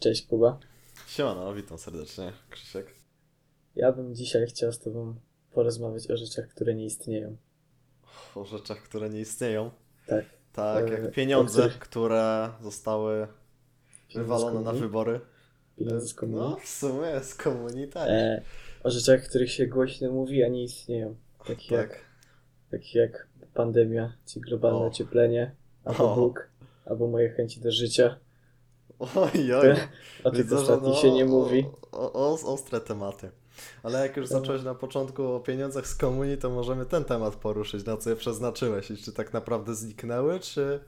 Cześć Kuba. Siemano, witam serdecznie, Krzysiek. Ja bym dzisiaj chciał z Tobą porozmawiać o rzeczach, które nie istnieją. O rzeczach, które nie istnieją. Tak. Tak, E, jak pieniądze, których- które zostały wywalone na wybory. Pieniądze z komunii. No, w sumie z komunii tak. E, o rzeczach, których się głośno mówi, a nie istnieją. Takich, jak, tak. takich jak pandemia, czy globalne O. ocieplenie, albo O. Bóg, albo moje chęci do życia. Oj, oj. O tych ostatnich no, się nie mówi. O, o, o, ostre tematy. Ale jak już zacząłeś na początku o pieniądzach z komunii, to możemy ten temat poruszyć, na co je przeznaczyłeś i czy tak naprawdę zniknęły, czy...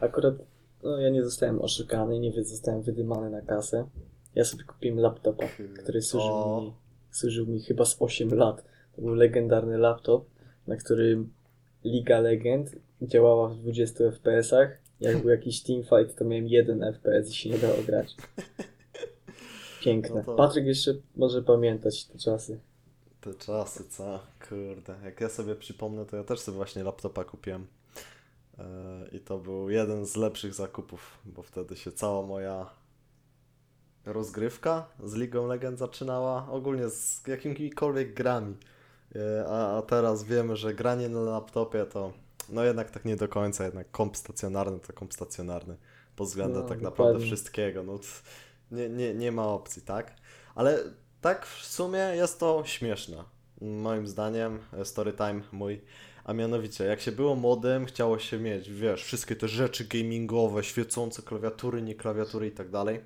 Akurat no, ja nie zostałem oszukany, nie zostałem wydymany na kasę. Ja sobie kupiłem laptopa, który służył O. mi, służył mi chyba z 8 lat. To był legendarny laptop, na którym Liga Legend działała w 20 FPS-ach. Jak był jakiś teamfight, to miałem 1 FPS i się nie dało grać. Piękne. No to- Patryk jeszcze może pamiętać te czasy. Te czasy, co? Kurde. Jak ja sobie przypomnę, to ja też sobie właśnie laptopa kupiłem. Yy, I to był jeden z lepszych zakupów, bo wtedy się cała moja rozgrywka z Ligą Legend zaczynała. Ogólnie z jakimikolwiek grami. Yy, A, a teraz wiemy, że granie na laptopie to no jednak tak nie do końca, jednak komp stacjonarny to komp stacjonarny. Pod względem No, tak naprawdę dokładnie. wszystkiego. No, nie, nie, nie ma opcji, tak? Ale tak w sumie jest to śmieszne. Moim zdaniem, e, story time mój. A mianowicie, jak się było młodym, chciało się mieć, wiesz, wszystkie te rzeczy gamingowe, świecące klawiatury, nie klawiatury i tak dalej.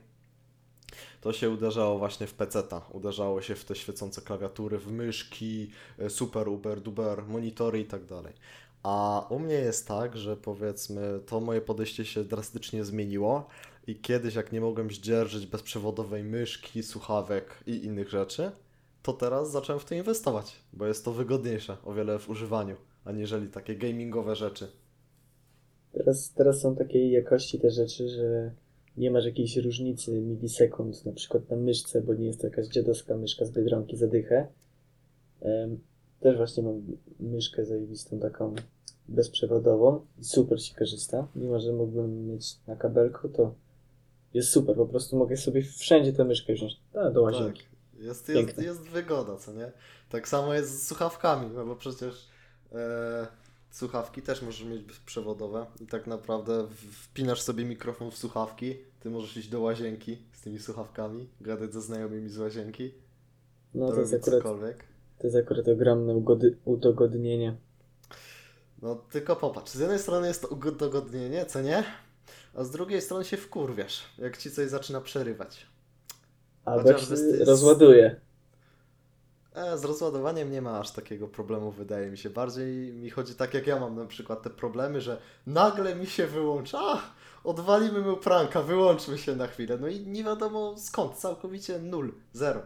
To się uderzało właśnie w peceta. Uderzało się w te świecące klawiatury, w myszki, e, super, uber, duber, monitory i tak dalej. A u mnie jest tak, że powiedzmy, to moje podejście się drastycznie zmieniło i kiedyś, jak nie mogłem zdzierżyć bezprzewodowej myszki, słuchawek i innych rzeczy, to teraz zacząłem w to inwestować, bo jest to wygodniejsze o wiele w używaniu, aniżeli takie gamingowe rzeczy. Teraz, teraz są takiej jakości te rzeczy, że nie masz jakiejś różnicy milisekund, na przykład na myszce, bo nie jest to jakaś dziadowska myszka z Biedronki za dychę. Też właśnie mam myszkę zajebistą taką bezprzewodową i super się korzysta. Mimo, że mógłbym mieć na kabelku, to jest super, po prostu mogę sobie wszędzie tę myszkę wziąć. A, do łazienki. Tak, jest, jest, Piękne. jest wygoda, co nie? Tak samo jest z słuchawkami, no bo przecież e, słuchawki też możesz mieć bezprzewodowe i tak naprawdę wpinasz sobie mikrofon w słuchawki, ty możesz iść do łazienki z tymi słuchawkami, gadać ze znajomymi z łazienki, No to jest akurat, cokolwiek. To jest akurat ogromne ugody, udogodnienie. No tylko popatrz, z jednej strony jest to udogodnienie, co nie? A z drugiej strony się wkurwiasz, jak ci coś zaczyna przerywać. Albo Chociażby się rozładuje. E, z rozładowaniem nie ma aż takiego problemu, wydaje mi się. Bardziej mi chodzi tak, jak ja mam na przykład te problemy, że nagle mi się wyłącza. Ach, odwalimy mu pranka, wyłączmy się na chwilę. No i nie wiadomo skąd, całkowicie nul, zero.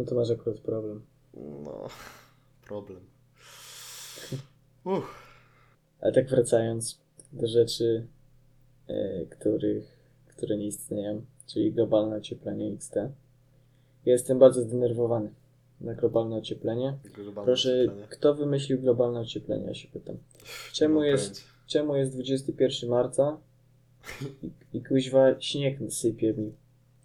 No to masz akurat problem. No, problem. Uff, Ale tak wracając do rzeczy, e, których, które nie istnieją, czyli globalne ocieplenie XT. Ja jestem bardzo zdenerwowany na globalne ocieplenie. globalne Proszę, ocieplenie. kto wymyślił globalne ocieplenie, ja się pytam. Czemu jest, czemu jest 21 marca i, i kuźwa śnieg sypie mi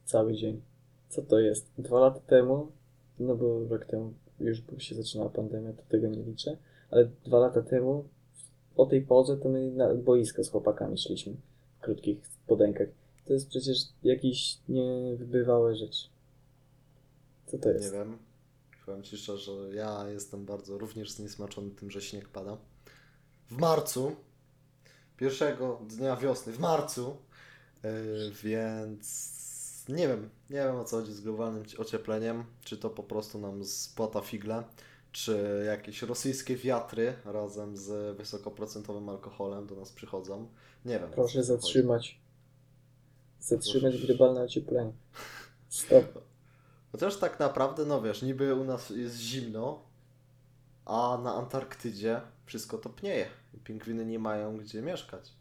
cały dzień? Co to jest? Dwa lata temu, no bo rok temu już się zaczynała pandemia, to tego nie liczę, ale dwa lata temu o tej porze to my na boisko z chłopakami szliśmy w krótkich spodenkach. To jest przecież jakiś niewybywałe rzecz. Co to Nie jest? wiem. Powiem Ci szczerze, że ja jestem bardzo również zniesmaczony tym, że śnieg pada. W marcu, pierwszego dnia wiosny, w marcu, yy, więc nie wiem, nie wiem o co chodzi z globalnym ci- ociepleniem. Czy to po prostu nam spłata figle, czy jakieś rosyjskie wiatry razem z wysokoprocentowym alkoholem do nas przychodzą. Nie wiem. Proszę co chodzi. zatrzymać. Zatrzymać Proszę. globalne ocieplenie. Stop. Chociaż tak naprawdę, no wiesz, niby u nas jest zimno, a na Antarktydzie wszystko topnieje i pingwiny nie mają gdzie mieszkać.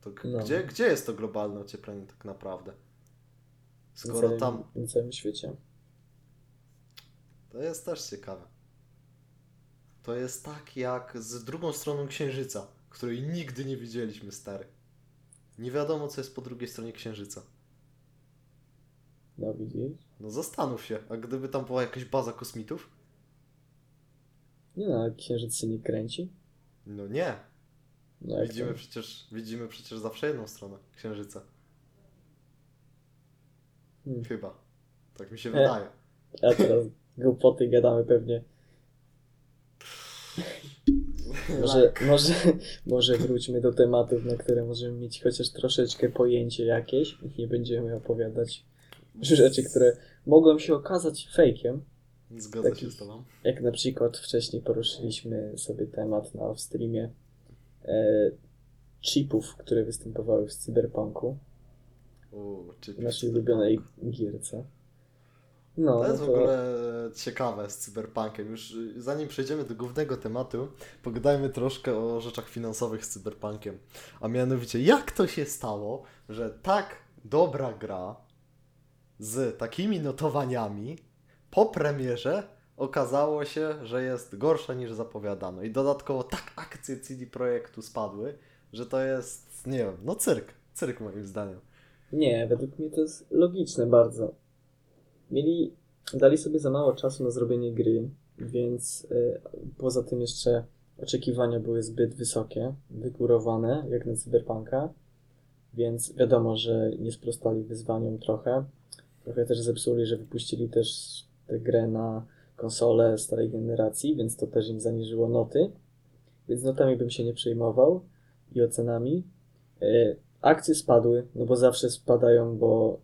To No. gdzie, gdzie jest to globalne ocieplenie tak naprawdę? Skoro całym, tam. na całym świecie. To jest też ciekawe. To jest tak jak z drugą stroną księżyca, której nigdy nie widzieliśmy, stary. Nie wiadomo, co jest po drugiej stronie księżyca. No widzisz? No zastanów się, a gdyby tam była jakaś baza kosmitów? Nie no, księżyc się nie kręci. No nie. No Widzimy to? przecież, widzimy przecież zawsze jedną stronę księżyca. Hmm. Chyba. Tak mi się E. wydaje. A teraz głupoty gadamy pewnie. Może, może, może wróćmy do tematów, na które możemy mieć chociaż troszeczkę pojęcie jakieś nie będziemy opowiadać rzeczy, które mogą się okazać fejkiem. Zgodzę taki- się z tobą. Jak na przykład wcześniej poruszyliśmy sobie temat na off-streamie e, chipów, które występowały w cyberpunku, Uuu, w naszej ulubionej gierce. No, To no jest w to ogóle ciekawe z cyberpunkiem. Już y, zanim przejdziemy do głównego tematu, pogadajmy troszkę o rzeczach finansowych z cyberpunkiem. A mianowicie, jak to się stało, że tak dobra gra z takimi notowaniami po premierze okazało się, że jest gorsza niż zapowiadano. I dodatkowo tak akcje CD Projektu spadły, że to jest, nie wiem, no cyrk. Cyrk moim zdaniem. Nie, według mnie to jest logiczne bardzo. Mieli, dali sobie za mało czasu na zrobienie gry, więc y, poza tym jeszcze oczekiwania były zbyt wysokie, wygórowane, jak na Cyberpunka, więc wiadomo, że nie sprostali wyzwaniom trochę. Trochę też zepsuli, że wypuścili też tę grę na konsolę starej generacji, więc to też im zaniżyło noty. Więc notami bym się nie przejmował i ocenami. Y, akcje spadły, no bo zawsze spadają, bo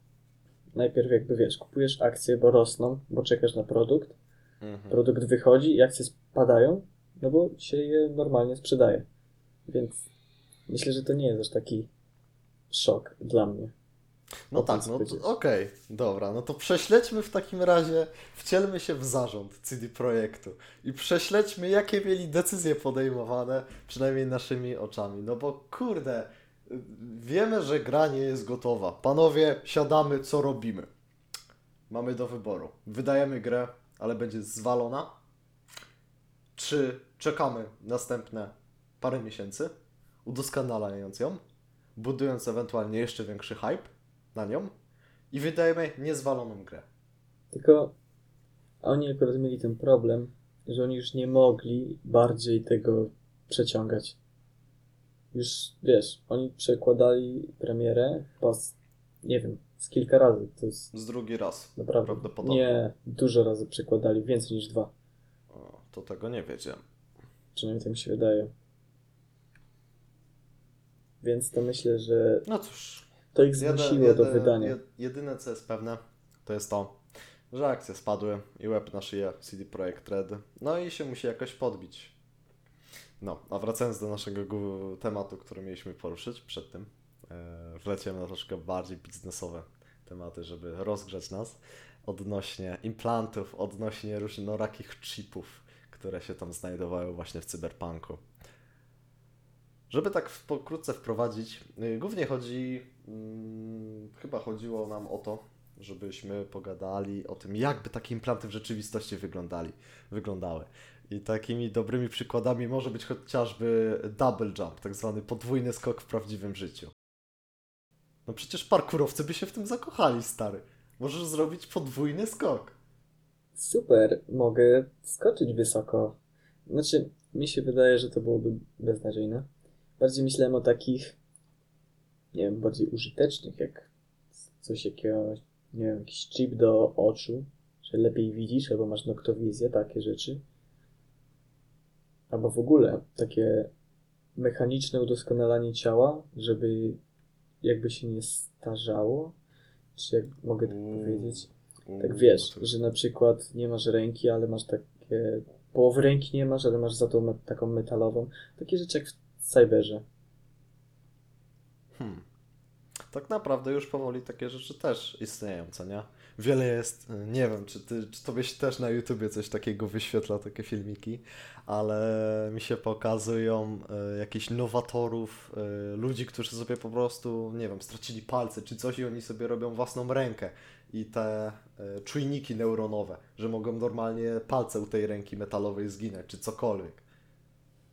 najpierw jakby wiesz, kupujesz akcje, bo rosną, bo czekasz na produkt, Mhm. produkt wychodzi i akcje spadają, no bo się je normalnie sprzedaje. Więc myślę, że to nie jest aż taki szok dla mnie. No tak, no okej, dobra, no to prześledźmy w takim razie, wcielmy się w zarząd CD Projektu i prześledźmy, jakie mieli decyzje podejmowane, przynajmniej naszymi oczami. No bo kurde, wiemy, że gra nie jest gotowa. Panowie, siadamy, co robimy? Mamy do wyboru. Wydajemy grę, ale będzie zwalona? Czy czekamy następne parę miesięcy, udoskonalając ją, budując ewentualnie jeszcze większy hype na nią i wydajemy niezwaloną grę. Tylko oni akurat mieli ten problem, że oni już nie mogli bardziej tego przeciągać. Już wiesz, oni przekładali premierę chyba z, nie wiem, z kilka razy. To jest Z drugi raz. naprawdę. Prawdopodobnie. Nie, dużo razy przekładali, więcej niż dwa. O, to tego nie wiedziałem. Przynajmniej tak mi się wydaje. Więc to myślę, że No cóż, to ich zmusiło do wydania. jed- jedyne co jest pewne, to jest to, że akcje spadły i łeb na szyję CD Projekt Red. No i się musi jakoś podbić. No, a wracając do naszego tematu, który mieliśmy poruszyć przed tym, e, wleciałem na troszkę bardziej biznesowe tematy, żeby rozgrzać nas odnośnie implantów, odnośnie różnorakich chipów, które się tam znajdowały właśnie w cyberpunku. Żeby tak pokrótce wprowadzić, y, głównie chodzi, mm, chyba chodziło nam o to, żebyśmy pogadali o tym, jakby takie implanty w rzeczywistości wyglądali, wyglądały. I takimi dobrymi przykładami może być chociażby double jump, tak zwany podwójny skok w prawdziwym życiu. No przecież parkurowcy by się w tym zakochali, stary. Możesz zrobić podwójny skok. Super, mogę skoczyć wysoko. Znaczy, mi się wydaje, że to byłoby beznadziejne. Bardziej myślałem o takich, nie wiem, bardziej użytecznych, jak coś jakiego, nie wiem, jakiś chip do oczu, że lepiej widzisz, albo masz noktowizję, takie rzeczy. Albo w ogóle takie mechaniczne udoskonalanie ciała, żeby jakby się nie starzało, czy jak mogę tak Uuu. powiedzieć. Uuu, Tak wiesz, że na przykład nie masz ręki, ale masz takie. Połowy ręki nie masz, ale masz za to me- taką metalową. Takie rzeczy jak w cyberze. Hmm. Tak naprawdę już powoli takie rzeczy też istnieją, co nie? Wiele jest, y, nie wiem, czy, ty, czy tobie się też na YouTubie coś takiego wyświetla, takie filmiki, ale mi się pokazują y, jakichś nowatorów, y, ludzi, którzy sobie po prostu, nie wiem, stracili palce czy coś i oni sobie robią własną rękę i te y, czujniki neuronowe, że mogą normalnie palce u tej ręki metalowej zginąć, czy cokolwiek.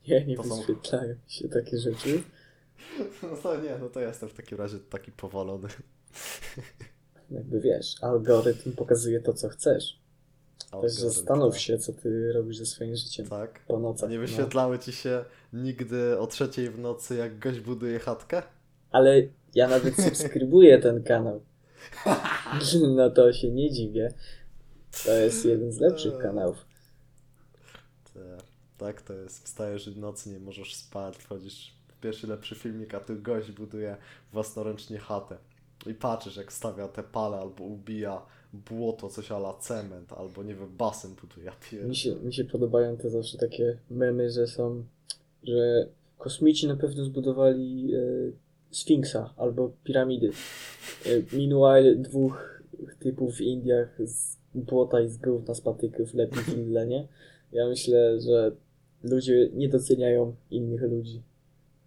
Nie, nie To są- wyświetlają mi się takie rzeczy. No to nie, no to jestem w takim razie taki powolony. jakby wiesz, algorytm pokazuje to, co chcesz. Też Algorytm, zastanów tak. się, co ty robisz ze swoim życiem Tak. po nocach. nie no. wyświetlały ci się nigdy o trzeciej w nocy, jak gość buduje chatkę? Ale ja nawet subskrybuję ten kanał. No to się nie dziwię. To jest jeden z lepszych kanałów. Tak to jest. Wstajesz w nocy, nie możesz spać, wchodzisz w pierwszy lepszy filmik, a tu gość buduje własnoręcznie chatę. I patrzysz, jak stawia te pale, albo ubija błoto, coś ala cement, albo nie wiem, basen buduje. Ja. Mi się, mi się podobają te zawsze takie memy, że są, że kosmici na pewno zbudowali e, Sfinksa albo piramidy. E, meanwhile dwóch typów w Indiach z błota i z gówna z patyków lepi wille, nie? Ja myślę, że ludzie nie doceniają innych ludzi,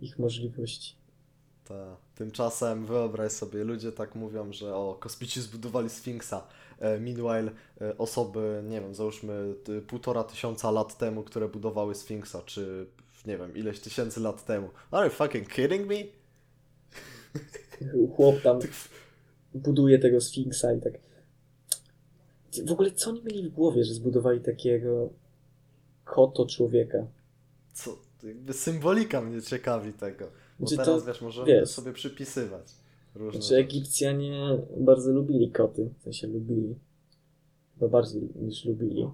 ich możliwości. Ta. Tymczasem wyobraź sobie, ludzie tak mówią, że o, kosmici zbudowali Sfinksa. E, meanwhile e, osoby, nie wiem, załóżmy półtora tysiąca lat temu, które budowały Sfinksa, czy nie wiem, ileś tysięcy lat temu. Are you fucking kidding me? Chłop tam buduje tego Sfinksa i tak. W ogóle co oni mieli w głowie, że zbudowali takiego koto człowieka? Co, jakby symbolika mnie ciekawi tego. Bo Znaczy to, teraz, wiesz, możemy wiesz. sobie przypisywać różne Znaczy. Egipcjanie bardzo lubili koty, w sensie lubili. Chyba bardziej niż lubili.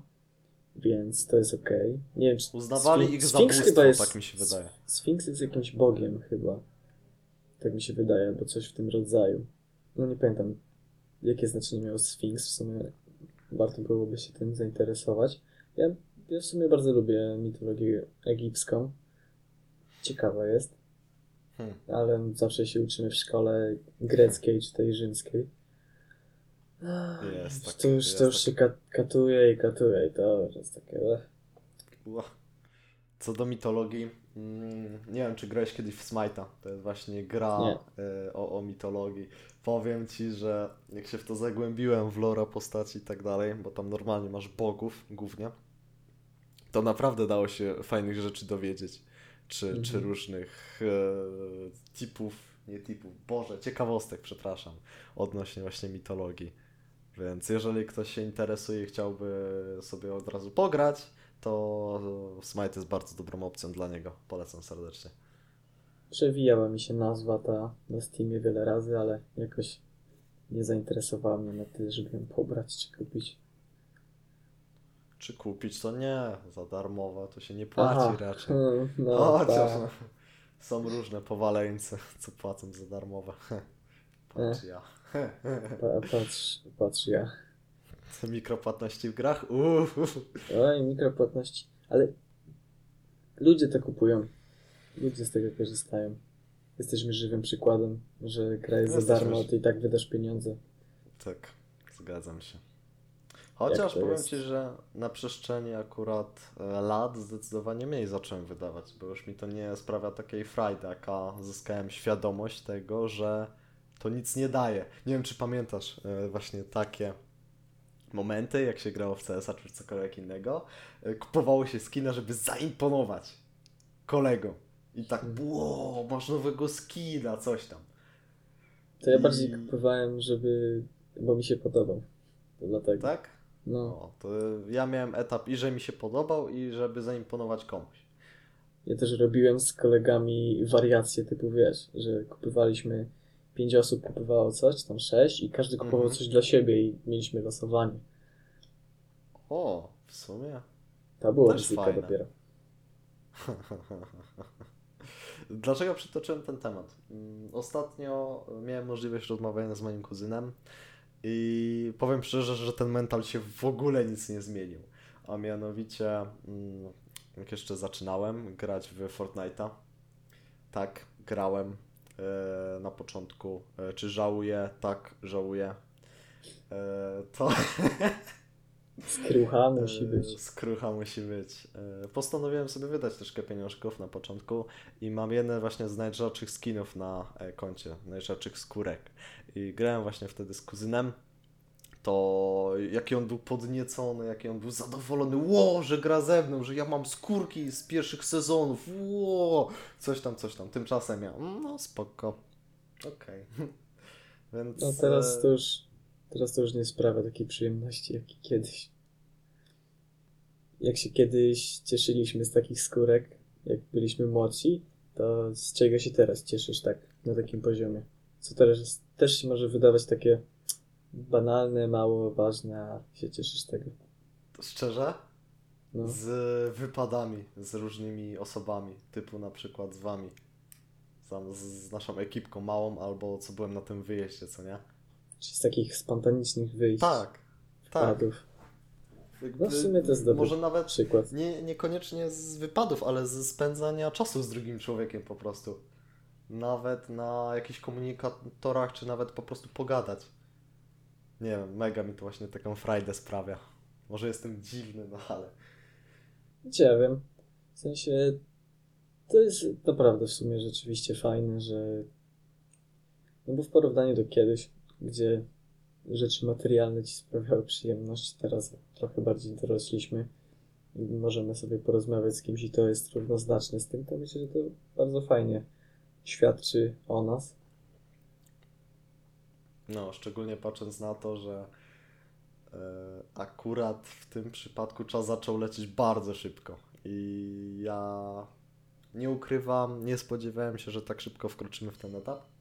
Więc to jest okej. Nie wiem, czy Uznawali ich za Sfinks bóstwo, chyba jest, tak mi się wydaje. Sfinks jest jakimś bogiem chyba. Tak mi się wydaje, albo coś w tym rodzaju. No nie pamiętam, jakie znaczenie miał Sfinks. W sumie warto byłoby się tym zainteresować. Ja, ja w sumie bardzo lubię mitologię egipską. Ciekawa jest. Hmm. ale zawsze się uczymy w szkole greckiej czy tej rzymskiej. Jest tak, to już, jest to już tak. się ka- katuje i katuje i to już jest takie... Co do mitologii, mm, nie wiem, czy grałeś kiedyś w Smite'a. To jest właśnie gra y, o, o mitologii. Powiem ci, że jak się w to zagłębiłem, w lore postaci i tak dalej, bo tam normalnie masz bogów głównie, to naprawdę dało się fajnych rzeczy dowiedzieć. Czy, Mhm. czy różnych e, tipów, nie tipów, boże, ciekawostek, przepraszam, odnośnie właśnie mitologii. Więc jeżeli ktoś się interesuje i chciałby sobie od razu pograć, to Smite jest bardzo dobrą opcją dla niego. Polecam serdecznie. Przewijała mi się nazwa ta na Steamie wiele razy, ale jakoś nie zainteresowała mnie na tyle, żeby ją pobrać czy kupić. Czy kupić to nie, za darmowe to się nie płaci raczej. hmm, No, chociaż tak. są różne powaleńce, co płacą za darmowe. Patrz ja. Pa, patrz, patrz ja. Mikropłatności w grach? Uff. Oj, mikropłatności. Ale ludzie to kupują. Ludzie z tego korzystają. Jesteśmy żywym przykładem, że gra jest za darmo, a ty i tak wydasz pieniądze. Tak, zgadzam się. Chociaż powiem jest? Ci, że na przestrzeni akurat e, lat zdecydowanie mniej zacząłem wydawać, bo już mi to nie sprawia takiej frajdy, jaka zyskałem świadomość tego, że to nic nie daje. Nie wiem, czy pamiętasz e, właśnie takie momenty, jak się grało w CS-a czy cokolwiek innego, e, kupowało się skina, żeby zaimponować kolegom. I tak, Mhm. wow, masz nowego skina, coś tam. To ja I- bardziej kupowałem, żeby... bo mi się podobał. Dlatego. Tak? No, No, to ja miałem etap i że mi się podobał, i żeby zaimponować komuś. ja też robiłem z kolegami wariacje typu, wiesz, że kupowaliśmy... Pięć osób kupowało coś, tam sześć i każdy kupował Mhm. coś dla siebie i mieliśmy losowanie. O, w sumie. To było ryzyko dopiero. Dlaczego przytoczyłem ten temat? Mm, Ostatnio miałem możliwość rozmawiania z moim kuzynem i powiem szczerze, że ten mental się w ogóle nic nie zmienił. A mianowicie, mm, jak jeszcze zaczynałem grać w Fortnite'a, tak, grałem e, na początku. E, Czy żałuję? Tak, żałuję. E, To Skrucha musi E, być. Skrucha musi być. E, Postanowiłem sobie wydać troszkę pieniążków na początku i mam jeden właśnie z najrzadszych skinów na e, koncie, najrzadszych skórek. I grałem właśnie wtedy z kuzynem. To jaki on był podniecony, jaki on był zadowolony, ło, że gra ze mną, że ja mam skórki z pierwszych sezonów, ło, coś tam, coś tam. Tymczasem ja, "Mm, no spoko, okej. Więc No teraz to już Teraz to już nie sprawia takiej przyjemności jak i kiedyś. Jak się kiedyś cieszyliśmy z takich skórek, jak byliśmy młodsi, to z czego się teraz cieszysz tak na takim poziomie? Co teraz też się może wydawać takie banalne, mało ważne, a się cieszysz tego. Szczerze? No. Z wypadami, z różnymi osobami, typu na przykład z wami. Z, z naszą ekipką małą, albo co byłem na tym wyjeździe, co nie? Czy z takich spontanicznych wyjść, Tak, tak. Jakby No w sumie to jest dobry Może nawet przykład. nie, niekoniecznie z wypadów, ale ze spędzania czasu z drugim człowiekiem po prostu. Nawet na jakichś komunikatorach, czy nawet po prostu pogadać. Nie wiem, mega mi to właśnie taką frajdę sprawia. Może jestem dziwny, no ale... Nie wiem. W sensie to jest naprawdę w sumie rzeczywiście fajne, że no bo w porównaniu do kiedyś, gdzie rzeczy materialne ci sprawiały przyjemność, teraz trochę bardziej dorośliśmy i możemy sobie porozmawiać z kimś i to jest równoznaczne z tym, to myślę, że to bardzo fajnie świadczy o nas. No, szczególnie patrząc na to, że e, akurat w tym przypadku czas zaczął lecieć bardzo szybko. I ja nie ukrywam, nie spodziewałem się, że tak szybko wkroczymy w ten etap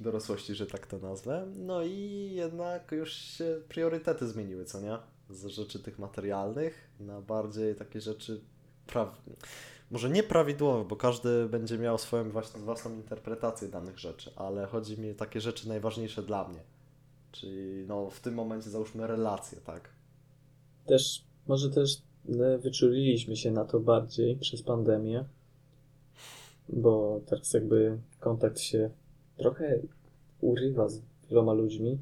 dorosłości, że tak to nazwę. No i jednak już się priorytety zmieniły, co nie? Z rzeczy tych materialnych na bardziej takie rzeczy praw... może nieprawidłowe, bo każdy będzie miał swoją własną, własną interpretację danych rzeczy, ale chodzi mi o takie rzeczy najważniejsze dla mnie. Czyli no w tym momencie załóżmy relacje, tak? Też, może też no, wyczuliliśmy się na to bardziej przez pandemię, bo teraz jakby kontakt się trochę urywa z wieloma ludźmi,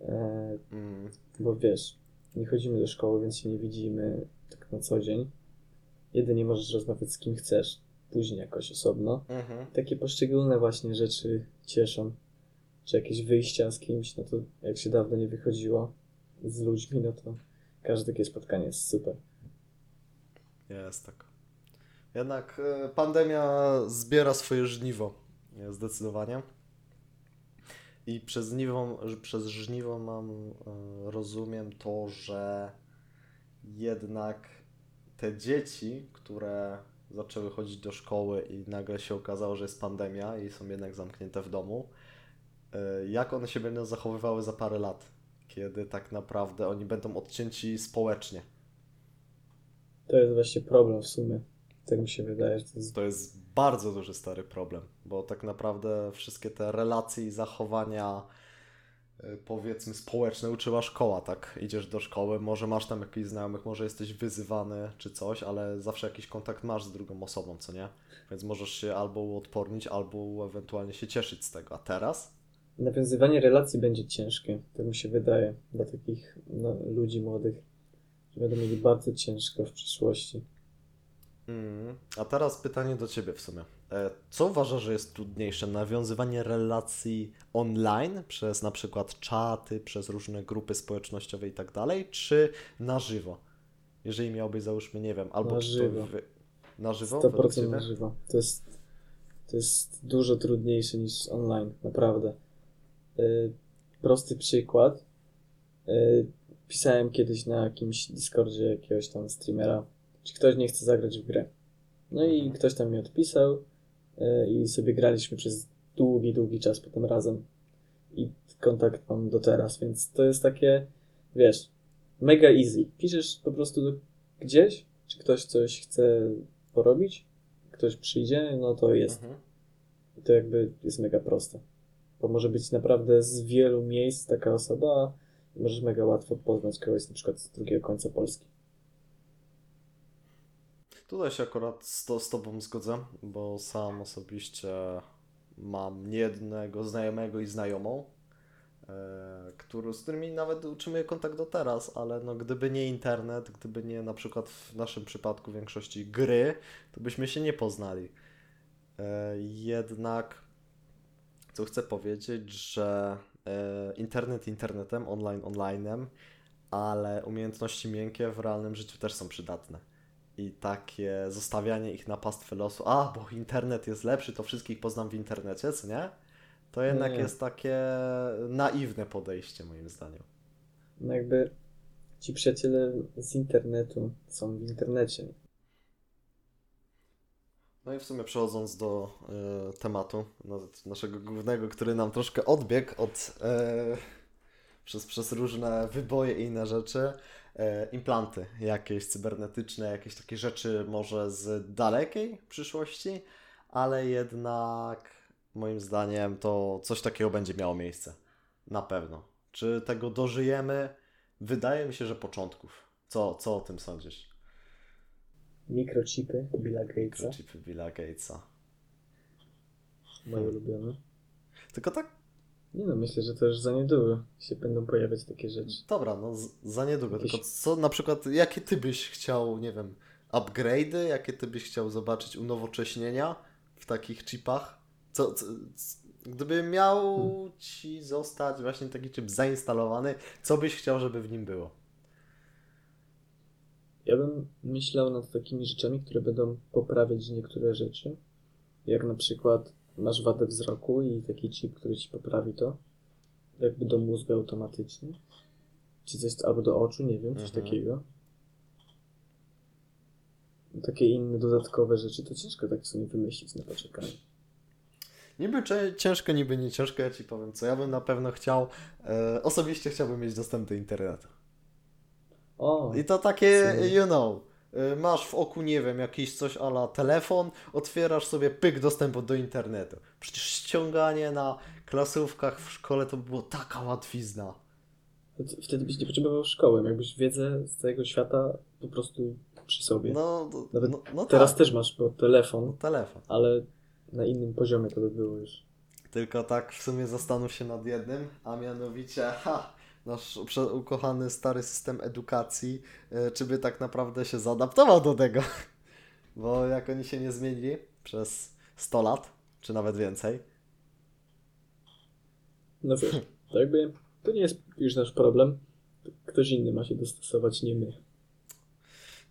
e, Mm, bo wiesz, nie chodzimy do szkoły, więc się nie widzimy tak na co dzień. Jedynie możesz rozmawiać z kim chcesz, później jakoś osobno. mhm. Takie poszczególne właśnie rzeczy cieszą. Czy jakieś wyjścia z kimś, no to jak się dawno nie wychodziło z ludźmi, no to każde takie spotkanie jest super. Jest tak. Jednak e, pandemia zbiera swoje żniwo, zdecydowanie. I przez żniwo, przez żniwo mam, e, rozumiem to, że jednak te dzieci, które zaczęły chodzić do szkoły i nagle się okazało, że jest pandemia i są jednak zamknięte w domu, e, jak one się będą zachowywały za parę lat, kiedy tak naprawdę oni będą odcięci społecznie. To jest właśnie problem w sumie. Tak mi się wydaje, że to jest To jest bardzo duży stary problem, bo tak naprawdę wszystkie te relacje i zachowania y, powiedzmy społeczne uczyła szkoła, tak? Idziesz do szkoły, może masz tam jakichś znajomych, może jesteś wyzywany czy coś, ale zawsze jakiś kontakt masz z drugą osobą, co nie? Więc możesz się albo uodpornić, albo ewentualnie się cieszyć z tego. A teraz? nawiązywanie relacji będzie ciężkie, tak mi się wydaje, dla takich no, ludzi młodych, będą mieli bardzo ciężko w przyszłości. Mm. A teraz pytanie do Ciebie w sumie. E, Co uważasz, że jest trudniejsze? Nawiązywanie relacji online przez na przykład czaty, przez różne grupy społecznościowe i tak dalej, czy na żywo? Jeżeli miałbyś, załóżmy, nie wiem, albo Na żywo. Wy... Na żywo? według 100% Ciebie? na żywo. To jest, to jest dużo trudniejsze niż online, naprawdę. Yy, prosty przykład. Yy, pisałem kiedyś na jakimś Discordzie jakiegoś tam streamera, czy ktoś nie chce zagrać w grę. No i Mhm. ktoś tam mi odpisał yy, i sobie graliśmy przez długi, długi czas potem razem. I kontakt mam do teraz, więc to jest takie, wiesz, mega easy. Piszesz po prostu do, gdzieś, czy ktoś coś chce porobić, ktoś przyjdzie, no to jest. Mhm. I to jakby jest mega proste. Bo może być naprawdę z wielu miejsc taka osoba, możesz mega łatwo poznać kogoś na przykład z drugiego końca Polski. Tutaj się akurat z, to, z Tobą zgodzę, bo sam osobiście mam niejednego znajomego i znajomą, e, który, z którymi nawet utrzymuję kontakt do teraz, ale no, gdyby nie internet, gdyby nie na przykład w naszym przypadku większości gry, to byśmy się nie poznali. E, jednak, co chcę powiedzieć, że e, internet internetem, online onlinem, ale umiejętności miękkie w realnym życiu też są przydatne i takie zostawianie ich na pastwę losu, a bo internet jest lepszy, to wszystkich poznam w internecie, co nie? To jednak nie. jest takie naiwne podejście, moim zdaniem. No jakby ci przyjaciele z internetu są w internecie. No i w sumie przechodząc do e, tematu no, naszego głównego, który nam troszkę odbiegł od e, przez, przez różne wyboje i inne rzeczy, e, implanty jakieś cybernetyczne, jakieś takie rzeczy może z dalekiej przyszłości, ale jednak moim zdaniem to coś takiego będzie miało miejsce. Na pewno. Czy tego dożyjemy? Wydaje mi się, że początków. Co, co o tym sądzisz? Mikrochipy Billa Gatesa, Mikrochipy Billa Gatesa. moje ulubione. Tylko tak Nie no, myślę, że to już za niedługo się będą pojawiać takie rzeczy. Dobra, no za niedługo. Jakieś- Tylko co na przykład, jakie ty byś chciał, nie wiem, upgrade'y, jakie ty byś chciał zobaczyć unowocześnienia w takich chipach? Co, co, gdyby miał ci zostać właśnie taki chip zainstalowany, co byś chciał, żeby w nim było? Ja bym myślał nad takimi rzeczami, które będą poprawiać niektóre rzeczy. Jak na przykład masz wadę wzroku i taki chip, który ci poprawi to. Jakby do mózgu automatycznie. Czy coś, albo do oczu, nie wiem, coś Mhm. takiego. Takie inne dodatkowe rzeczy, to ciężko tak sobie wymyślić na poczekanie. Niby ciężko, niby nie ciężko, ja ci powiem co. Ja bym na pewno chciał, e, osobiście chciałbym mieć dostęp do internetu. O, I to takie, you know, masz w oku, nie wiem, jakiś coś ala telefon, otwierasz sobie pyk dostępu do internetu. Przecież ściąganie na klasówkach w szkole to było taka łatwizna. wtedy byś nie potrzebował szkoły, jakbyś wiedzę z całego świata po prostu przy sobie. No, Nawet no, no Teraz tak, też masz bo telefon, no, telefon. ale na innym poziomie to by było już. Tylko tak w sumie zastanów się nad jednym, a mianowicie, ha, nasz ukochany stary system edukacji, y, czy by tak naprawdę się zaadaptował do tego. Bo jak oni się nie zmienili przez 100 lat, czy nawet więcej, No wiesz, to jakby to nie jest już nasz problem. Ktoś inny ma się dostosować, nie my.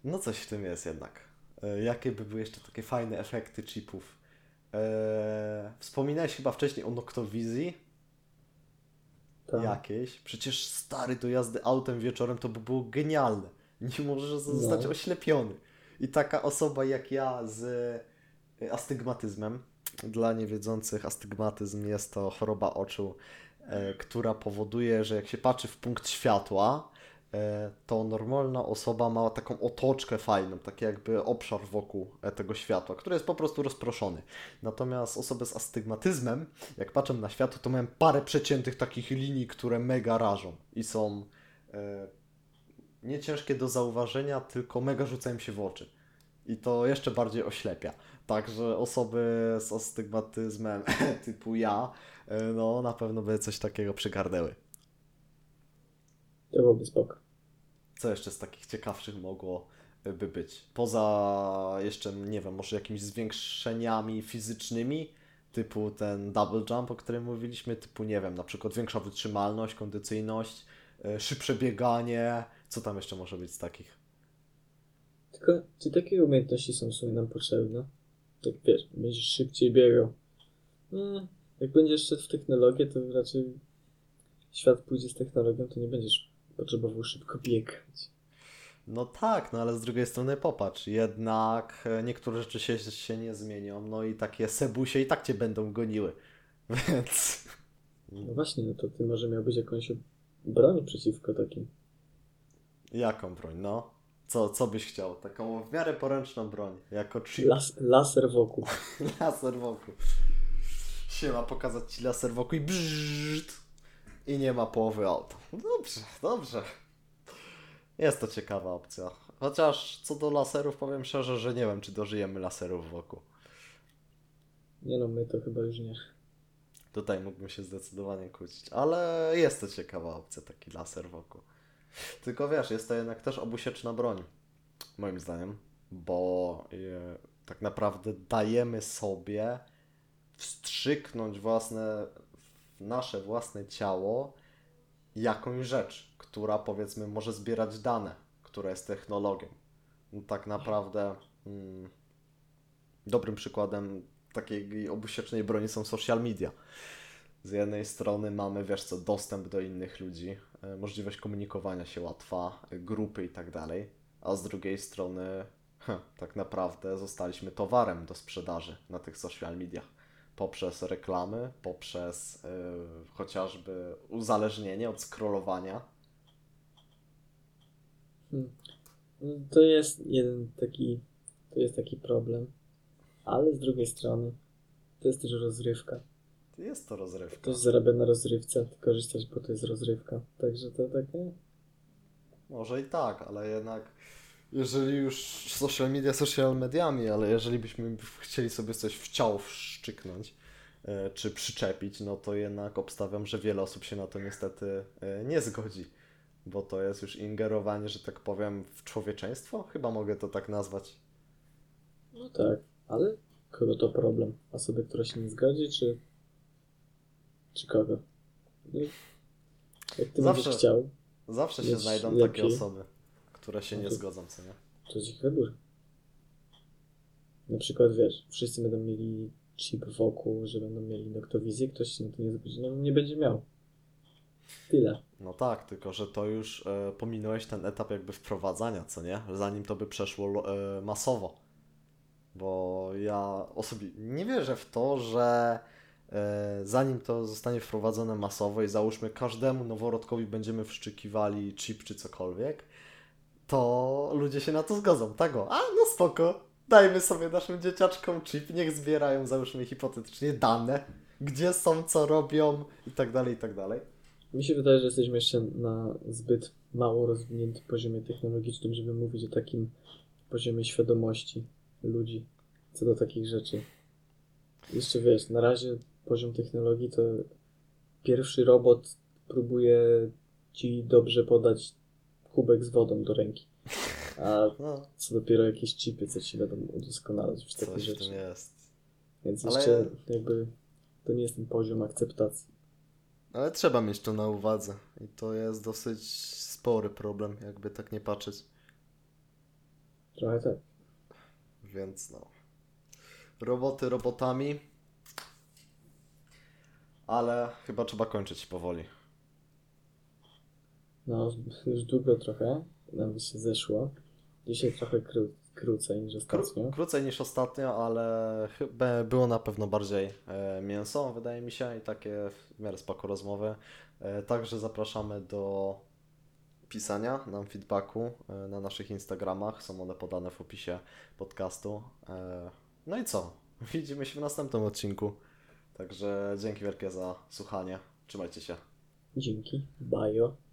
No coś w tym jest jednak. E, Jakie by były jeszcze takie fajne efekty chipów? Eee, wspominałeś chyba wcześniej o Noctowizji Tak. jakiejś. Przecież stary do jazdy autem wieczorem to by było genialne. Nie możesz zostać No. oślepiony. I taka osoba jak ja z e, astygmatyzmem, dla niewiedzących astygmatyzm jest to choroba oczu, e, która powoduje, że jak się patrzy w punkt światła, to normalna osoba ma taką otoczkę fajną, taki jakby obszar wokół e, tego światła, który jest po prostu rozproszony. Natomiast osoby z astygmatyzmem, jak patrzę na światło, to mają parę przeciętych takich linii, które mega rażą i są e, nie ciężkie do zauważenia, tylko mega rzucają się w oczy. I to jeszcze bardziej oślepia. Także osoby z astygmatyzmem typu ja, e, no na pewno by coś takiego przygarnęły. To byłoby spoko. Co jeszcze z takich ciekawszych mogło e, by być? Poza jeszcze, nie wiem, może jakimiś zwiększeniami fizycznymi, typu ten double jump, o którym mówiliśmy, typu, nie wiem, na przykład większa wytrzymalność, kondycyjność, e, szybsze bieganie, co tam jeszcze może być z takich? Tylko, czy takie umiejętności są w sumie nam potrzebne? Tak wiesz, będziesz szybciej biegał. No, jak będziesz szedł w technologię, to raczej świat pójdzie z technologią, to nie będziesz potrzebował szybko biegać. No tak, no ale z drugiej strony popatrz, jednak e, niektóre rzeczy się, się nie zmienią, no i takie sebusie i tak cię będą goniły, więc... No właśnie, no to ty może miałbyś jakąś broń przeciwko takim. Jaką broń, no? Co, co byś chciał? Taką w miarę poręczną broń, jako chip. Las, laser wokół. Laser wokół. Siema, pokazać ci laser wokół i brzzt. I nie ma połowy auta. Dobrze, dobrze. Jest to ciekawa opcja. Chociaż co do laserów, powiem szczerze, że nie wiem, czy dożyjemy laserów wokół. Nie no, my to chyba już nie. Tutaj mógłbym się zdecydowanie kłócić, ale jest to ciekawa opcja, taki laser wokół. Tylko wiesz, jest to jednak też obusieczna broń, moim zdaniem, bo e, tak naprawdę dajemy sobie wstrzyknąć własne, w nasze własne ciało jakąś rzecz, która powiedzmy może zbierać dane, która jest technologią. No, tak naprawdę mm, dobrym przykładem takiej obusiecznej broni są social media. Z jednej strony mamy, wiesz co, dostęp do innych ludzi, e, możliwość komunikowania się łatwa, grupy i tak dalej, a z drugiej strony heh, tak naprawdę zostaliśmy towarem do sprzedaży na tych social mediach poprzez reklamy, poprzez e, chociażby uzależnienie od scrollowania. Hmm. To jest jeden taki, to jest taki problem, ale z drugiej strony to jest też rozrywka. Jest to rozrywka. Ktoś zarabia na rozrywce, ty korzystasz, bo to jest rozrywka. Także to takie. Może i tak, ale jednak jeżeli już social media social mediami, ale jeżeli byśmy chcieli sobie coś w ciało wszczyknąć e, czy przyczepić, no to jednak obstawiam, że wiele osób się na to niestety e, nie zgodzi, bo to jest już ingerowanie, że tak powiem, w człowieczeństwo, chyba mogę to tak nazwać. No tak, ale kogo to problem? Osoby, która się nie zgodzi, czy. czy kogo? No, jak ty Zawsze będziesz chciał, Zawsze się znajdą lepiej. takie osoby, które się nie to- zgodzą, co nie? to jest ich wybór. Na przykład wiesz, wszyscy będą mieli chip wokół, że będą mieli noktowizję, ktoś się na to nie zgodzi, no nie będzie miał. Tyle. No tak, tylko że to już e, pominąłeś ten etap jakby wprowadzania, co nie? Zanim to by przeszło e, masowo. Bo ja osobiście nie wierzę w to, że e, zanim to zostanie wprowadzone masowo i załóżmy każdemu noworodkowi będziemy wszczykiwali chip czy cokolwiek, to ludzie się na to zgodzą. Tak o, a no spoko, dajmy sobie naszym dzieciaczkom chip, niech zbierają załóżmy hipotetycznie dane, gdzie są, co robią i tak dalej, i tak dalej. Mi się wydaje, że jesteśmy jeszcze na zbyt mało rozwiniętym poziomie technologicznym, żeby mówić o takim poziomie świadomości ludzi co do takich rzeczy. Jeszcze wiesz, na razie poziom technologii to pierwszy robot próbuje ci dobrze podać kubek z wodą do ręki. A No, co dopiero jakieś chipy, co ci będą udoskonalać już takie coś rzeczy. jest. Więc Ale- jeszcze jakby to nie jest ten poziom akceptacji. Ale trzeba mieć to na uwadze. I to jest dosyć spory problem, jakby tak nie patrzeć. Trochę tak. Więc no. Roboty robotami. Ale chyba trzeba kończyć powoli. No, już długo trochę nam się zeszło. Dzisiaj trochę kró krócej niż ostatnio. Kró- krócej niż ostatnio, ale chyba było na pewno bardziej e, mięso, wydaje mi się, i takie w miarę spoko rozmowy. E, także zapraszamy do pisania nam feedbacku e, na naszych Instagramach. Są one podane w opisie podcastu. No i co? Widzimy się w następnym odcinku. Także dzięki wielkie za słuchanie. Trzymajcie się. Dzięki. Bajo.